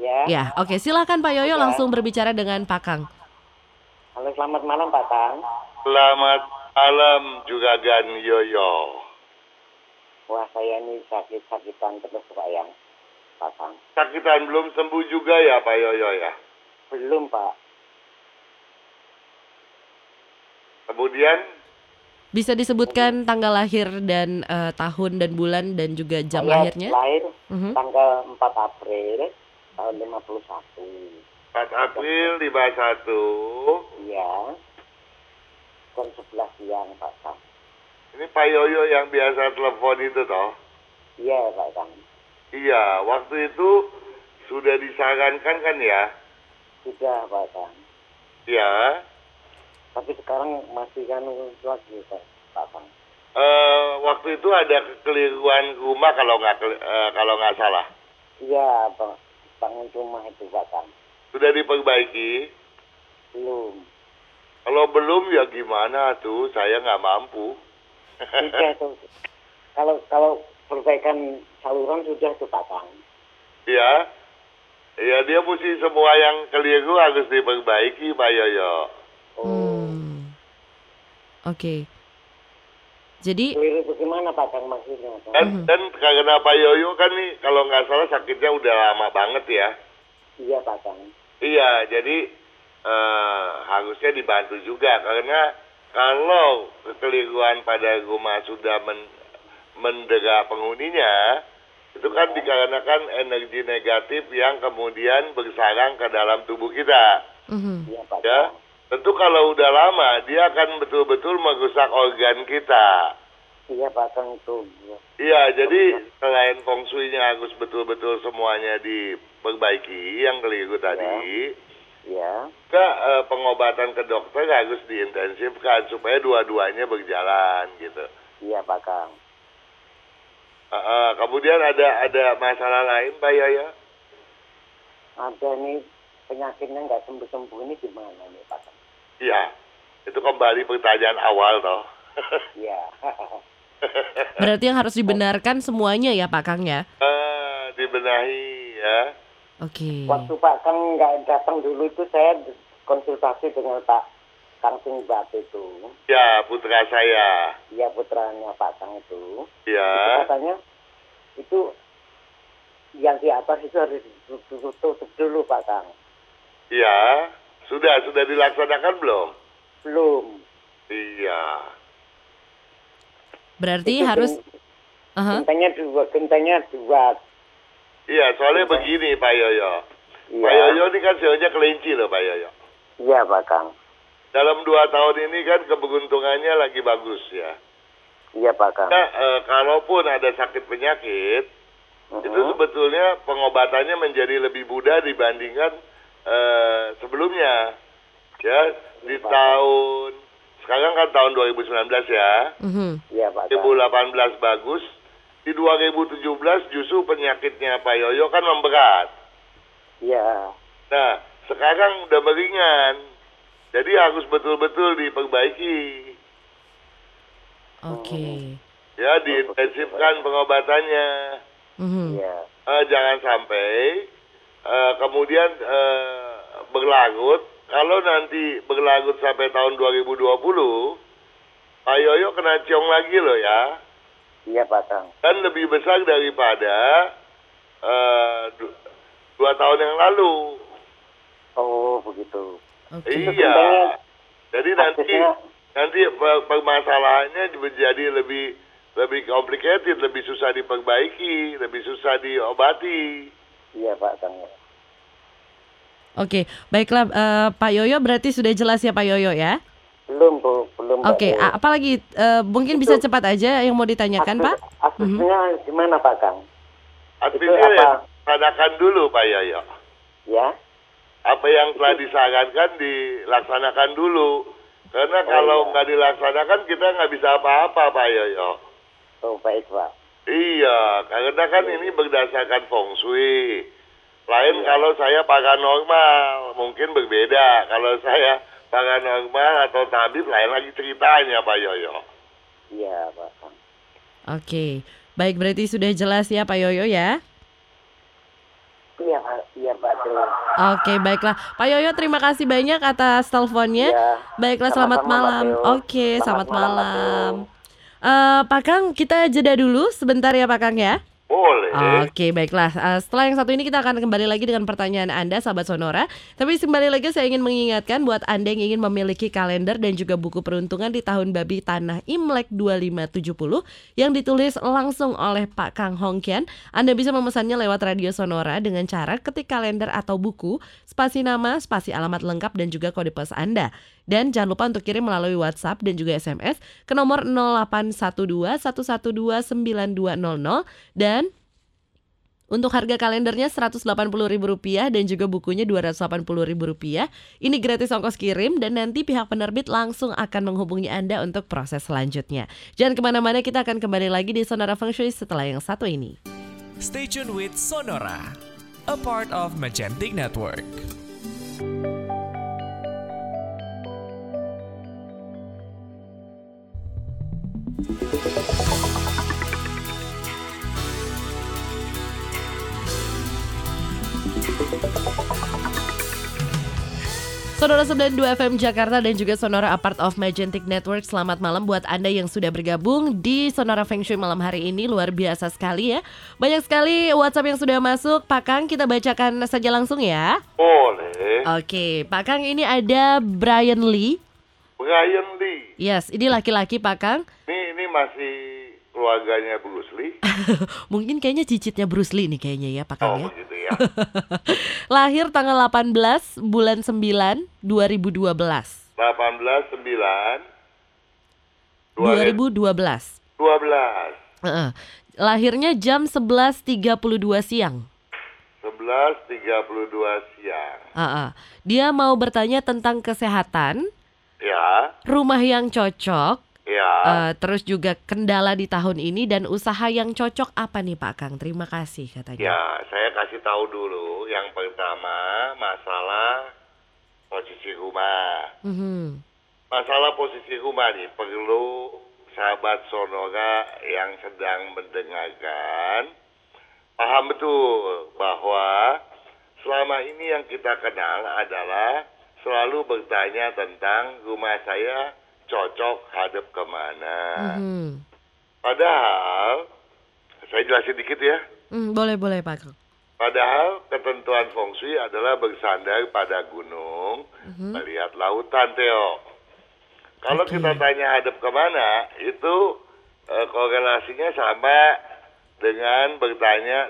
Ya. Ya, oke silakan Pak Yoyo langsung berbicara dengan Pak Kang. Halo, selamat malam Pak Tang. Selamat malam juga Gan Yoyo. Wah, saya ini sakit-sakitan terus Pak yang Pak Tang. Sakitan belum sembuh juga ya Pak Yoyo ya. Belum Pak. Kemudian Bisa disebutkan tanggal lahir dan eh, tahun dan bulan dan juga jam Saya lahirnya? lahir Mhm. tanggal 4 April tahun 51. 4 April 51. Iya. Jam 11 siang Pak Tang. Ini Pak Yoyo yang biasa telepon itu toh. Iya Pak Tang. Iya, waktu itu sudah disarankan kan ya? Sudah Pak Tang. Iya. Tapi sekarang masih kan lagi Pak Pak Tang. Eh, waktu itu ada kekeliruan rumah kalau nggak eh, kalau nggak salah. Iya Pak. Bangun rumah itu Pak. Sudah diperbaiki. Belum. Kalau belum ya gimana tuh? Saya nggak mampu. Sudah [laughs] tuh. Kalau kalau perbaikan saluran sudah tuh Pak Tang. Ya. Ya dia mesti semua yang keliru harus diperbaiki Pak Yoyo. Oh. Hmm. Oke. Jadi Keliru bagaimana Pak Tang maksudnya? Pak? Dan, dan karena Pak Yoyo kan nih kalau nggak salah sakitnya udah lama banget ya. Iya Pak Tang. Iya, jadi eh, harusnya dibantu juga karena kalau kekeliruan pada rumah sudah men, mendera penghuninya, itu kan dikarenakan energi negatif yang kemudian bersarang ke dalam tubuh kita. mhm. Iya Pak Ya, Tang. Tentu kalau udah lama dia akan betul-betul merusak organ kita. Iya Pak Tang itu. Iya, jadi selain feng shui-nya harus betul-betul semuanya diperbaiki yang keliru tadi. Iya. juga eh, pengobatan ke dokter harus diintensifkan supaya dua-duanya berjalan gitu. Iya Pak Tang. Eh, eh, kemudian ada ada masalah lain Pak Yaya? Ada nih penyakitnya nggak sembuh-sembuh ini gimana nih Pak? Iya, itu kembali pertanyaan awal toh. Iya. [laughs] Berarti yang harus dibenarkan semuanya ya Pak Kang ya? Eh, dibenahi ya. Oke. Waktu Pak Kang nggak datang dulu itu saya konsultasi dengan Pak Kang Singbat itu. Ya, putra saya. Iya putranya Pak Kang itu. Itu Ya. katanya itu yang di atas itu harus ditutup dulu Pak Kang. Ya. Sudah, sudah dilaksanakan belum? Belum. Iya. Berarti Itu harus Aha. Gentengnya dua, gentengnya dua. Iya, soalnya begini Pak Yoyo. Iya. Pak Yoyo ini kan sebenarnya kelinci loh Pak Yoyo. Iya Pak Kang. Dalam dua tahun ini kan keberuntungannya lagi bagus ya. Iya Pak Kang. Nah, eh, kalaupun ada sakit penyakit, Mhm. itu sebetulnya pengobatannya menjadi lebih mudah dibandingkan eh, sebelumnya. Ya, di tahun sekarang kan tahun 2019 ya. Mhm. Iya Pak Kang. 2018 bagus. Di 2017 justru penyakitnya Pak Yoyo kan memberat. Iya. Nah, sekarang udah meringan. Jadi harus betul-betul diperbaiki. Oke. Ya, diintensifkan pengobatannya. Mhm. Iya. Eh, jangan sampai eh, kemudian eh, berlarut. Kalau nanti berlarut sampai tahun 2020, Pak Yoyo kena ciong lagi loh ya. Iya Pak Kang. Dan lebih besar daripada eh, du- dua tahun yang lalu. Oh begitu. Itu Iya. sebenarnya Jadi nanti aksesnya- nanti per- permasalahannya menjadi lebih lebih complicated, lebih susah diperbaiki, lebih susah diobati. Iya Pak Kang. Oke, baiklah eh, Pak Yoyo berarti sudah jelas ya Pak Yoyo ya? Belum Bu, belum. Oke, a- apalagi eh, mungkin bisa cepat aja yang mau ditanyakan Pak? Akses- Aksesnya gimana Pak Kang? Artinya apa? ya, laksanakan dulu Pak Yoyo. Ya. Apa yang telah disarankan dilaksanakan dulu. Karena kalau iya. nggak dilaksanakan kita nggak bisa apa-apa Pak Yoyo. Oh baik Pak. Iya, karena kan ini berdasarkan feng shui. Lain kalau saya paranormal, mungkin berbeda. Kalau saya paranormal atau tabib, lain lagi ceritanya Pak Yoyo. Iya Pak. Oke, baik berarti sudah jelas ya Pak Yoyo ya? Iya Pak. Iya Pak. Jelas. Oke, baiklah. Pak Yoyo terima kasih banyak atas teleponnya. Iya. Baiklah, selamat Sama-sama, malam. Teo. Oke, selamat, Selamat malam, malam. Eh, Pak Kang, kita jeda dulu sebentar ya Pak Kang ya. Boleh. Oke, baiklah. Eh, setelah yang satu ini kita akan kembali lagi dengan pertanyaan Anda, sahabat Sonora. Tapi kembali lagi saya ingin mengingatkan buat Anda yang ingin memiliki kalender dan juga buku peruntungan di tahun babi tanah Imlek 2570 yang ditulis langsung oleh Pak Kang Hongkian. Anda bisa memesannya lewat radio Sonora dengan cara ketik kalender atau buku, spasi nama, spasi alamat lengkap dan juga kode pos Anda. Dan jangan lupa untuk kirim melalui WhatsApp dan juga SMS ke nomor 0812 112 9200 dan untuk harga kalendernya Rp180.000 dan juga bukunya Rp280.000. Ini gratis ongkos kirim dan nanti pihak penerbit langsung akan menghubungi Anda untuk proses selanjutnya. Jangan ke mana-mana, kita akan kembali lagi di Sonora Feng Shui setelah yang satu ini. Stay tuned with Sonora, a part of Magentic Network. Sonora 92 FM Jakarta dan juga Sonora Apart of Magentic Network. Selamat malam buat Anda yang sudah bergabung di Sonora Feng Shui malam hari ini. Luar biasa sekali ya. Banyak sekali WhatsApp yang sudah masuk. Pak Kang kita bacakan saja langsung ya. Boleh. Oke Pak Kang ini ada Brian Lee. Brian Lee. Yes ini laki-laki Pak Kang. Ini ini masih keluarganya Bruce Lee. [laughs] Mungkin kayaknya cicitnya Bruce Lee nih kayaknya ya Pak Oh Kang ya begitu ya. [laughs] Lahir tanggal 18 bulan 9 2012 18 9 2012 12. Heeh. Lahirnya jam 11.32 siang. 11.32 siang. Heeh. Dia mau bertanya tentang kesehatan, Ya, rumah yang cocok, ya. eh, terus juga kendala di tahun ini dan usaha yang cocok apa nih Pak Kang? Terima kasih katanya. Ya, saya kasih tahu dulu. Yang pertama, masalah posisi rumah. Mhm. Masalah posisi rumah nih perlu sahabat Sonora yang sedang mendengarkan paham betul bahwa selama ini yang kita kenal adalah selalu bertanya tentang rumah saya cocok hadap ke mana. Mhm. Padahal, saya jelasin dikit ya. Hmm, boleh boleh Pak. Padahal ketentuan feng shui adalah bersandar pada gunung, melihat lautan, Theo. Kalau Oke. kita tanya hadap ke mana, itu eh, korelasinya sama dengan bertanya,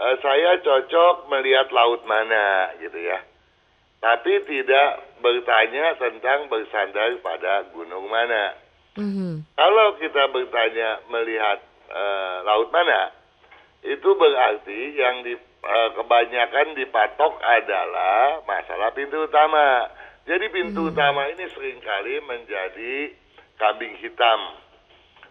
eh, saya cocok melihat laut mana, gitu ya. Tapi tidak bertanya tentang bersandar pada gunung mana. Mhm. Kalau kita bertanya melihat eh, laut mana, itu berarti yang di, eh, kebanyakan dipatok adalah masalah pintu utama. Jadi pintu utama ini sering kali menjadi kambing hitam.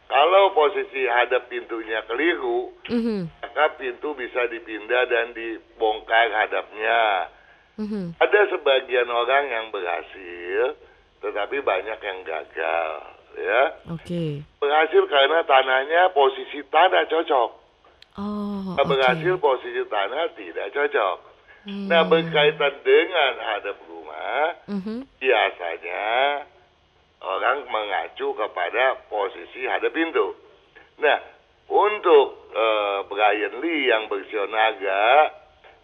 Kalau posisi hadap pintunya keliru, Mhm. maka pintu bisa dipindah dan dibongkar hadapnya. Mhm. Ada sebagian orang yang berhasil, tetapi banyak yang gagal, ya. Oke. Berhasil karena tanahnya posisi tanah cocok. Oh, Nah, oke. berhasil posisi tanah tidak cocok. Hmm. Nah, berkaitan dengan hadap rumah, Mhm. biasanya orang mengacu kepada posisi hadap pintu. Nah, untuk eh, Brian Lee yang bersio naga,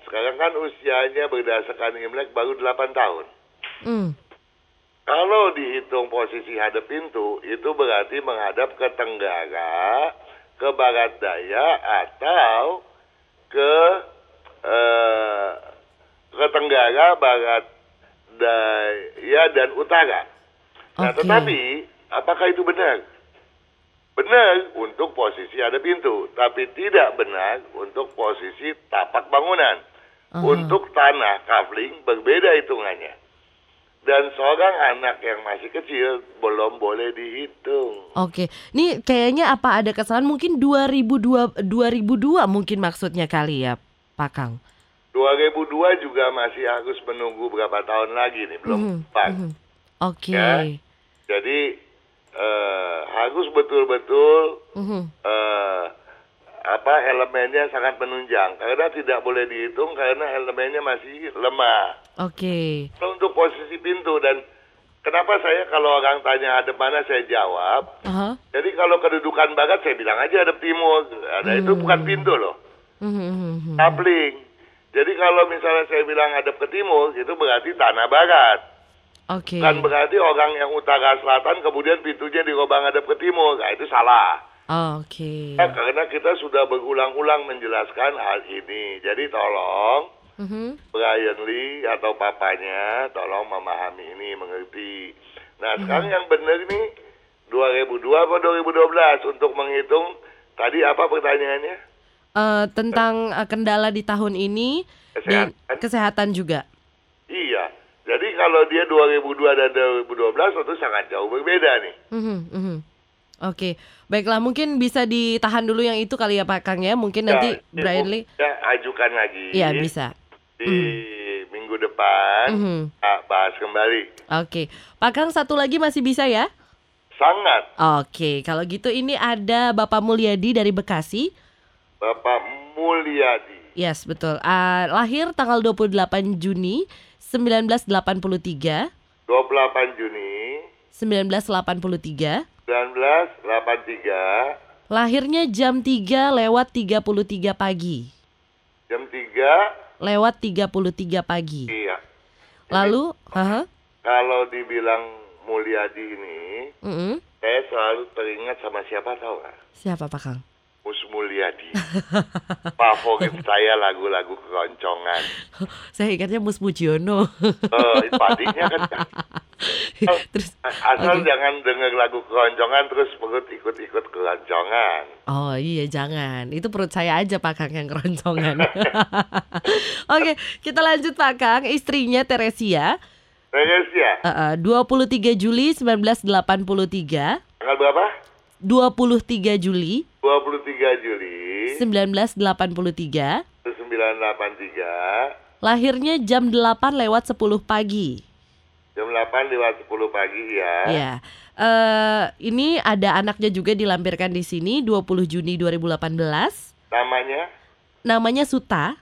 sekarang kan usianya berdasarkan Imlek baru 8 tahun. Hmm. Kalau dihitung posisi hadap pintu, itu berarti menghadap ke tenggara, ke barat daya, atau ke eh, ke tenggara, barat daya, dan utara. Nah, Oke. tetapi apakah itu benar? Benar untuk posisi hadap pintu, tapi tidak benar untuk posisi tapak bangunan. Aha. Untuk tanah kafling berbeda hitungannya. Dan seorang anak yang masih kecil belum boleh dihitung. Oke, ini kayaknya apa ada kesalahan mungkin 2002 2002 mungkin maksudnya kali ya, Pak Kang. 2002 juga masih harus menunggu berapa tahun lagi nih, belum mhm. Oke. Ya. Jadi eh, harus betul-betul Mhm. eh, apa elemennya sangat menunjang karena tidak boleh dihitung karena elemennya masih lemah. Oke. Kalau untuk posisi pintu dan kenapa saya kalau orang tanya hadap mana saya jawab. Aha. Jadi kalau kedudukan barat saya bilang aja hadap timur. Ada itu bukan pintu loh. Mhm, mhm, mhm. Kapling. Jadi kalau misalnya saya bilang hadap ke timur itu berarti tanah barat. Oke. Kan berarti orang yang utara selatan kemudian pintunya dirobang hadap ke timur. Nah, itu salah. Oke. Ya, karena kita sudah berulang-ulang menjelaskan hal ini. Jadi tolong Mhm. Brian Lee atau papanya tolong memahami ini, mengerti. Nah, sekarang yang benar ini 2002 atau 2012 untuk menghitung tadi apa pertanyaannya? Eh, tentang eh, kendala di tahun ini dan Kesehatan. kesehatan juga. Kalau dia 2002 dan 2012 itu sangat jauh berbeda nih. Mhm, mhm. Oke, baiklah mungkin bisa ditahan dulu yang itu kali ya Pak Kang ya. Mungkin nanti Ya, Brian Ibu, Lee. Ya, ajukan lagi. Iya bisa. Di minggu depan Mhm. ah, bahas kembali. Oke, Pak Kang satu lagi masih bisa ya? Sangat. Oke, kalau gitu ini ada Bapak Mulyadi dari Bekasi. Bapak Mulyadi. Yes, betul. Ah, lahir tanggal 28 Juni 1983. 28 Juni 1983. 1983 Lahirnya jam 3 lewat 33 pagi. jam 3 Lewat 33 pagi. iya. Lalu, haha, Kalau dibilang Mulyadi ini, mm-mm. saya selalu teringat sama siapa tahu nggak? siapa Pak Kang? Mus Mulyadi. [laughs] Favorit saya lagu-lagu keroncongan. [laughs] Saya ingatnya Mus Mujiono. [laughs] Eh, adiknya kan. Terus, Asal oke. jangan denger lagu keroncongan terus perut ikut-ikut keroncongan. Oh iya jangan, itu perut saya aja Pak Kang yang keroncongan. Oke, kita lanjut Pak Kang. Istrinya Teresia, Terus ya, eh, eh, 23 Juli 1983. tanggal berapa? 23 Juli 23 Juli 1983. 1983 Lahirnya jam 8 lewat 10 pagi. jam 8 lewat 10 pagi ya. Ya. eh ini ada anaknya juga dilampirkan di sini 20 Juni 2018. Namanya Namanya Suta.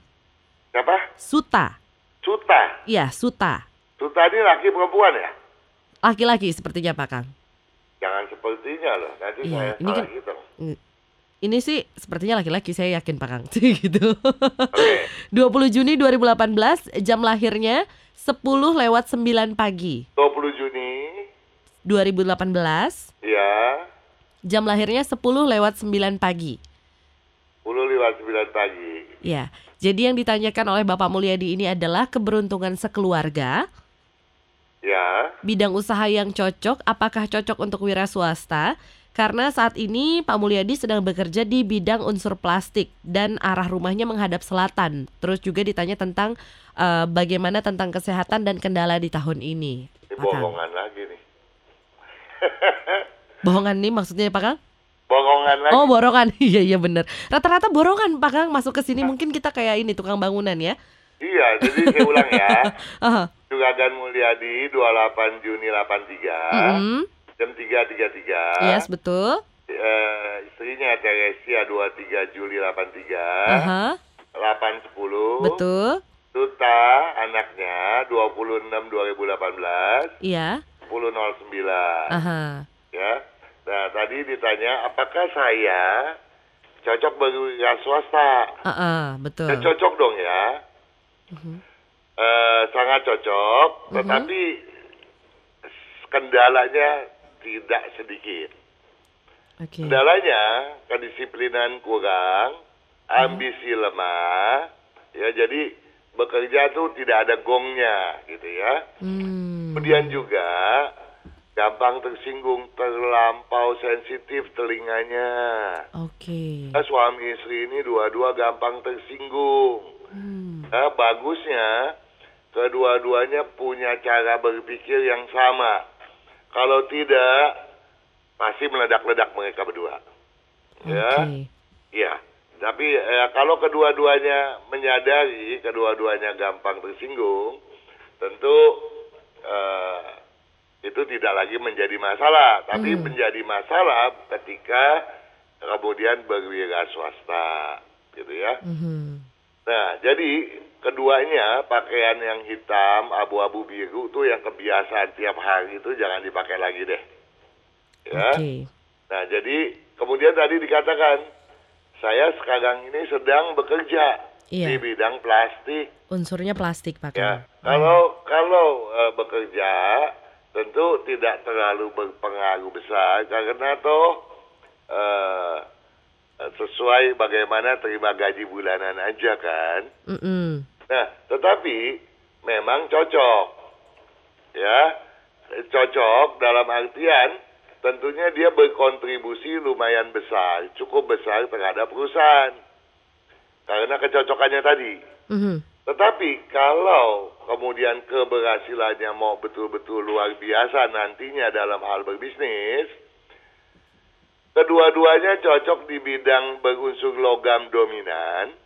siapa? Suta. Suta. Iya, Suta. Suta ini laki perempuan ya? Laki-laki sepertinya Pak Kang. Jangan sepertinya loh. Nanti Iya, saya ini salah kan- hitung. Ini sih sepertinya laki-laki, saya yakin Pak Kang. [laughs] gitu. Oke. 20 Juni 2018, jam lahirnya 10 lewat 9 pagi. 20 Juni. 2018, Ya. jam lahirnya 10 lewat 9 pagi. 10 lewat 9 pagi. Ya, jadi yang ditanyakan oleh Bapak Mulyadi ini adalah keberuntungan sekeluarga, Ya. bidang usaha yang cocok, apakah cocok untuk wira swasta? Karena saat ini Pak Mulyadi sedang bekerja di bidang unsur plastik dan arah rumahnya menghadap selatan. Terus juga ditanya tentang eh, bagaimana tentang kesehatan dan kendala di tahun ini. Ini bohongan lagi nih. [laughs] Bohongan nih maksudnya Pak Kang? Bohongan lagi. Oh borongan, [laughs] iya iya bener. Rata-rata borongan Pak Kang masuk ke sini mungkin kita kayak ini tukang bangunan ya. Iya, jadi saya ulang ya. [laughs] Aha. Juragan Mulyadi 28 Juni 83 Mm-mm. jam 3.33. Yes betul. Eh, istrinya Teresia 23 Juli 83 Aha. 810 Betul. Tuta anaknya 26 2018 Iya. 1009 Aha. ya. Nah, tadi ditanya apakah saya cocok bagi swasta? Ah, ah, betul. Ya, cocok dong ya. Eh, sangat cocok, tetapi kendalanya tidak sedikit. Oke. Kendalanya kedisiplinan kurang, ambisi lemah, ya jadi bekerja tuh tidak ada gongnya gitu ya. Hmm. Kemudian juga gampang tersinggung, terlampau sensitif telinganya. Oke. Nah, suami istri ini dua-dua gampang tersinggung. Hmm. Nah, bagusnya kedua-duanya punya cara berpikir yang sama. Kalau tidak, pasti meledak-ledak mereka berdua. Ya, Oke. iya. Tapi eh, kalau kedua-duanya menyadari, kedua-duanya gampang tersinggung, tentu eh, itu tidak lagi menjadi masalah. Tapi menjadi masalah ketika kemudian berwira swasta, gitu ya. Mhm. Nah, jadi keduanya pakaian yang hitam, abu-abu biru tuh yang kebiasaan tiap hari itu jangan dipakai lagi deh. Ya. Oke. Nah, jadi kemudian tadi dikatakan saya sekarang ini sedang bekerja Iya. di bidang plastik. Unsurnya plastik Pak Ya, Kang. kalau kalau eh, bekerja tentu tidak terlalu berpengaruh besar karena toh eh, sesuai bagaimana terima gaji bulanan aja kan. Mm-mm. Nah, tetapi memang cocok. Ya, cocok dalam artian tentunya dia berkontribusi lumayan besar, cukup besar terhadap perusahaan. Karena kecocokannya tadi. Mhm. Tetapi kalau kemudian keberhasilannya mau betul-betul luar biasa nantinya dalam hal berbisnis, kedua-duanya cocok di bidang berunsur logam dominan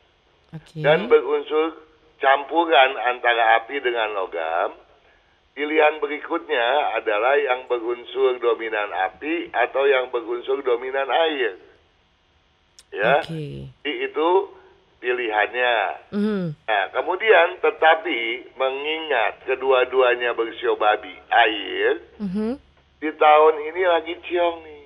Oke. dan berunsur campuran antara api dengan logam. Pilihan berikutnya adalah yang berunsur dominan api atau yang berunsur dominan air. Ya, Oke. jadi itu pilihannya. Mhm. Nah, kemudian tetapi mengingat kedua-duanya bersio babi air, Mhm. di tahun ini lagi ciong nih.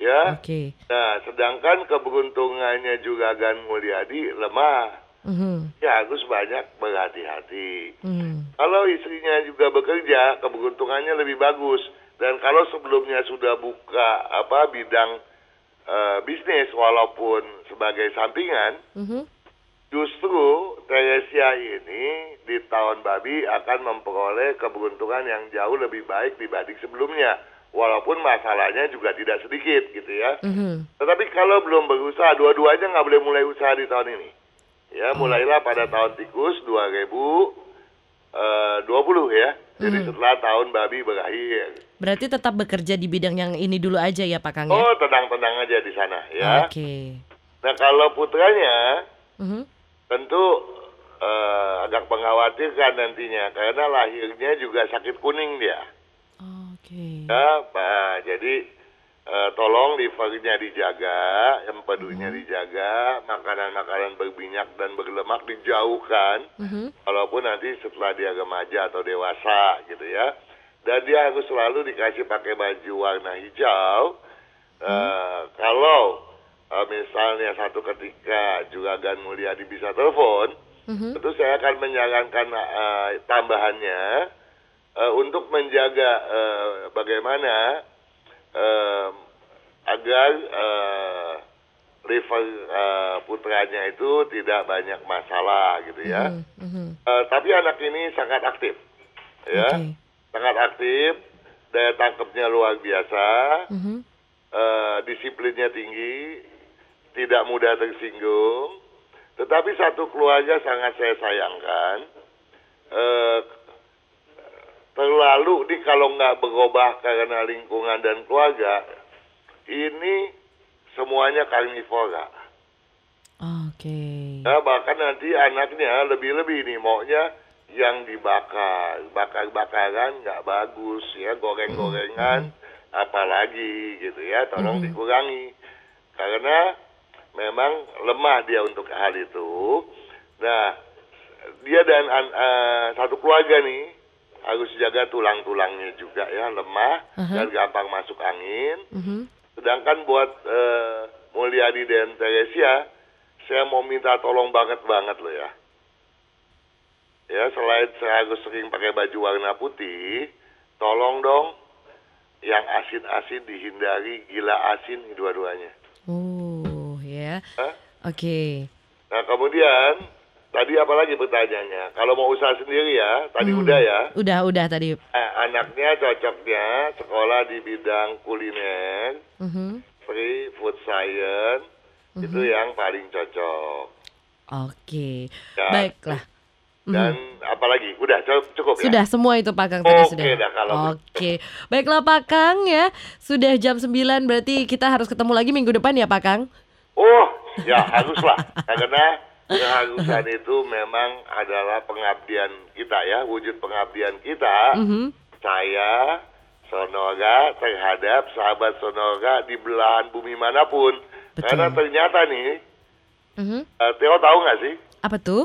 Ya. Oke. Nah, sedangkan keberuntungannya juga Gan Mulyadi lemah. Mhm. Ya harus banyak berhati-hati. Mhm. Kalau istrinya juga bekerja, keberuntungannya lebih bagus. Dan kalau sebelumnya sudah buka apa bidang eh, bisnis walaupun sebagai sampingan, Mhm. justru Teresia ini di tahun babi akan memperoleh keberuntungan yang jauh lebih baik dibanding sebelumnya. Walaupun masalahnya juga tidak sedikit gitu ya. Mhm. Tetapi kalau belum berusaha, dua-duanya nggak boleh mulai usaha di tahun ini. Ya, mulailah pada tahun tikus 2020 ya. Jadi setelah tahun babi berakhir. Berarti tetap bekerja di bidang yang ini dulu aja ya Pak Kang ya? Oh, tenang-tenang aja di sana ya. Oke. Nah, kalau putranya Mhm. tentu eh, agak mengkhawatirkan nantinya karena lahirnya juga sakit kuning dia. Oke. Ya, Pak. Jadi eh, tolong livernya dijaga, empedunya dijaga, makanan-makanan berminyak dan berlemak dijauhkan. Mhm. Walaupun nanti setelah dia remaja atau dewasa gitu ya. Dan dia harus selalu dikasih pakai baju warna hijau. Eh, kalau eh, misalnya satu ketika juga Gan Mulyadi bisa telepon, Mhm. tentu saya akan menyarankan eh, tambahannya untuk menjaga eh, bagaimana eh, agar eh, liver eh, putranya itu tidak banyak masalah gitu ya. Mhm, mhm. Eh, tapi anak ini sangat aktif, ya, Oke. sangat aktif, daya tangkapnya luar biasa, Mhm. eh, disiplinnya tinggi, tidak mudah tersinggung. Tetapi satu keluarga sangat saya sayangkan, eh, terlalu di kalau nggak berubah karena lingkungan dan keluarga, ini semuanya karnivora. Oke. Ya, bahkan nanti anaknya lebih-lebih nih maunya yang dibakar, bakar-bakaran nggak bagus ya, goreng-gorengan apalagi gitu ya, tolong dikurangi karena memang lemah dia untuk hal itu. Nah, dia dan an- eh, satu keluarga nih harus jaga tulang-tulangnya juga ya, lemah dan gampang masuk angin. Mhm. Sedangkan buat eh, Mulyadi dan Teresia, saya mau minta tolong banget banget loh ya. Ya selain saya harus sering pakai baju warna putih, tolong dong yang asin-asin dihindari, gila asin dua-duanya. Oh, ya. Hah? Oke. Nah kemudian tadi apa lagi pertanyaannya? Kalau mau usaha sendiri ya, tadi Hmm. udah ya. Udah, udah tadi. Eh, anaknya cocoknya sekolah di bidang kuliner, Mhm. free food science itu yang paling cocok. Oke. Ya. Baiklah. Dan apalagi udah cu- cukup ya. Sudah semua itu Pak Kang tadi Oke sudah. dah, kalau Oke. Baiklah Pak Kang ya. Sudah jam 9 berarti kita harus ketemu lagi minggu depan ya Pak Kang? Oh ya haruslah karena keharusan itu memang adalah pengabdian kita ya wujud pengabdian kita. Mhm. Saya Sonora terhadap sahabat Sonora di belahan bumi mana pun. Betul. Karena ternyata nih, Mhm. eh, Theo tahu nggak sih Apa tuh?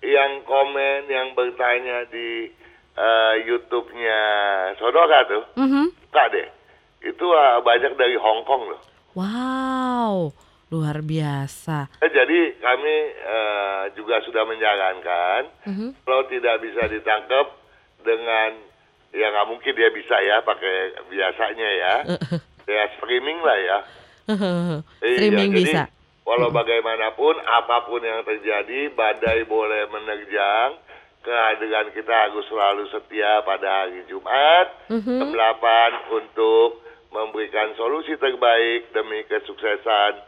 yang komen yang bertanya di eh, YouTube-nya Sonora tuh, Mhm. buka deh. Itu eh, banyak dari Hong Kong loh. Wow, luar biasa. Eh, jadi kami eh, juga sudah menyarankan Mhm. kalau tidak bisa ditangkap dengan ya nggak mungkin dia bisa ya pakai biasanya ya, [laughs] ya streaming lah ya. [laughs] Iya, Streaming jadi bisa. Walau bagaimanapun, apa pun yang terjadi, badai boleh menerjang. Kehadiran kita harus selalu setia pada hari Jumat, Mhm. jam 8 untuk memberikan solusi terbaik demi kesuksesan,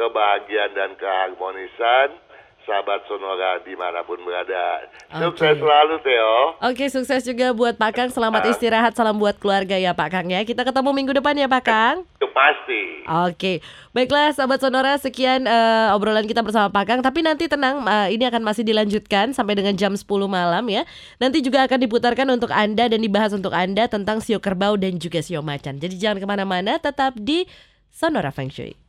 kebahagiaan dan keharmonisan sahabat Sonora di mana pun berada. Sukses Oke. selalu, Theo. Oke, sukses juga buat Pak Kang. Selamat istirahat. Salam buat keluarga ya Pak Kang ya. Kita ketemu minggu depan ya Pak Kang. Itu pasti. Oke, baiklah sahabat Sonora sekian eh, obrolan kita bersama Pak Kang. Tapi nanti tenang, eh, ini akan masih dilanjutkan sampai dengan jam 10 malam ya. Nanti juga akan diputarkan untuk Anda dan dibahas untuk Anda tentang sio kerbau dan juga sio macan. Jadi jangan ke mana-mana, tetap di Sonora Feng Shui.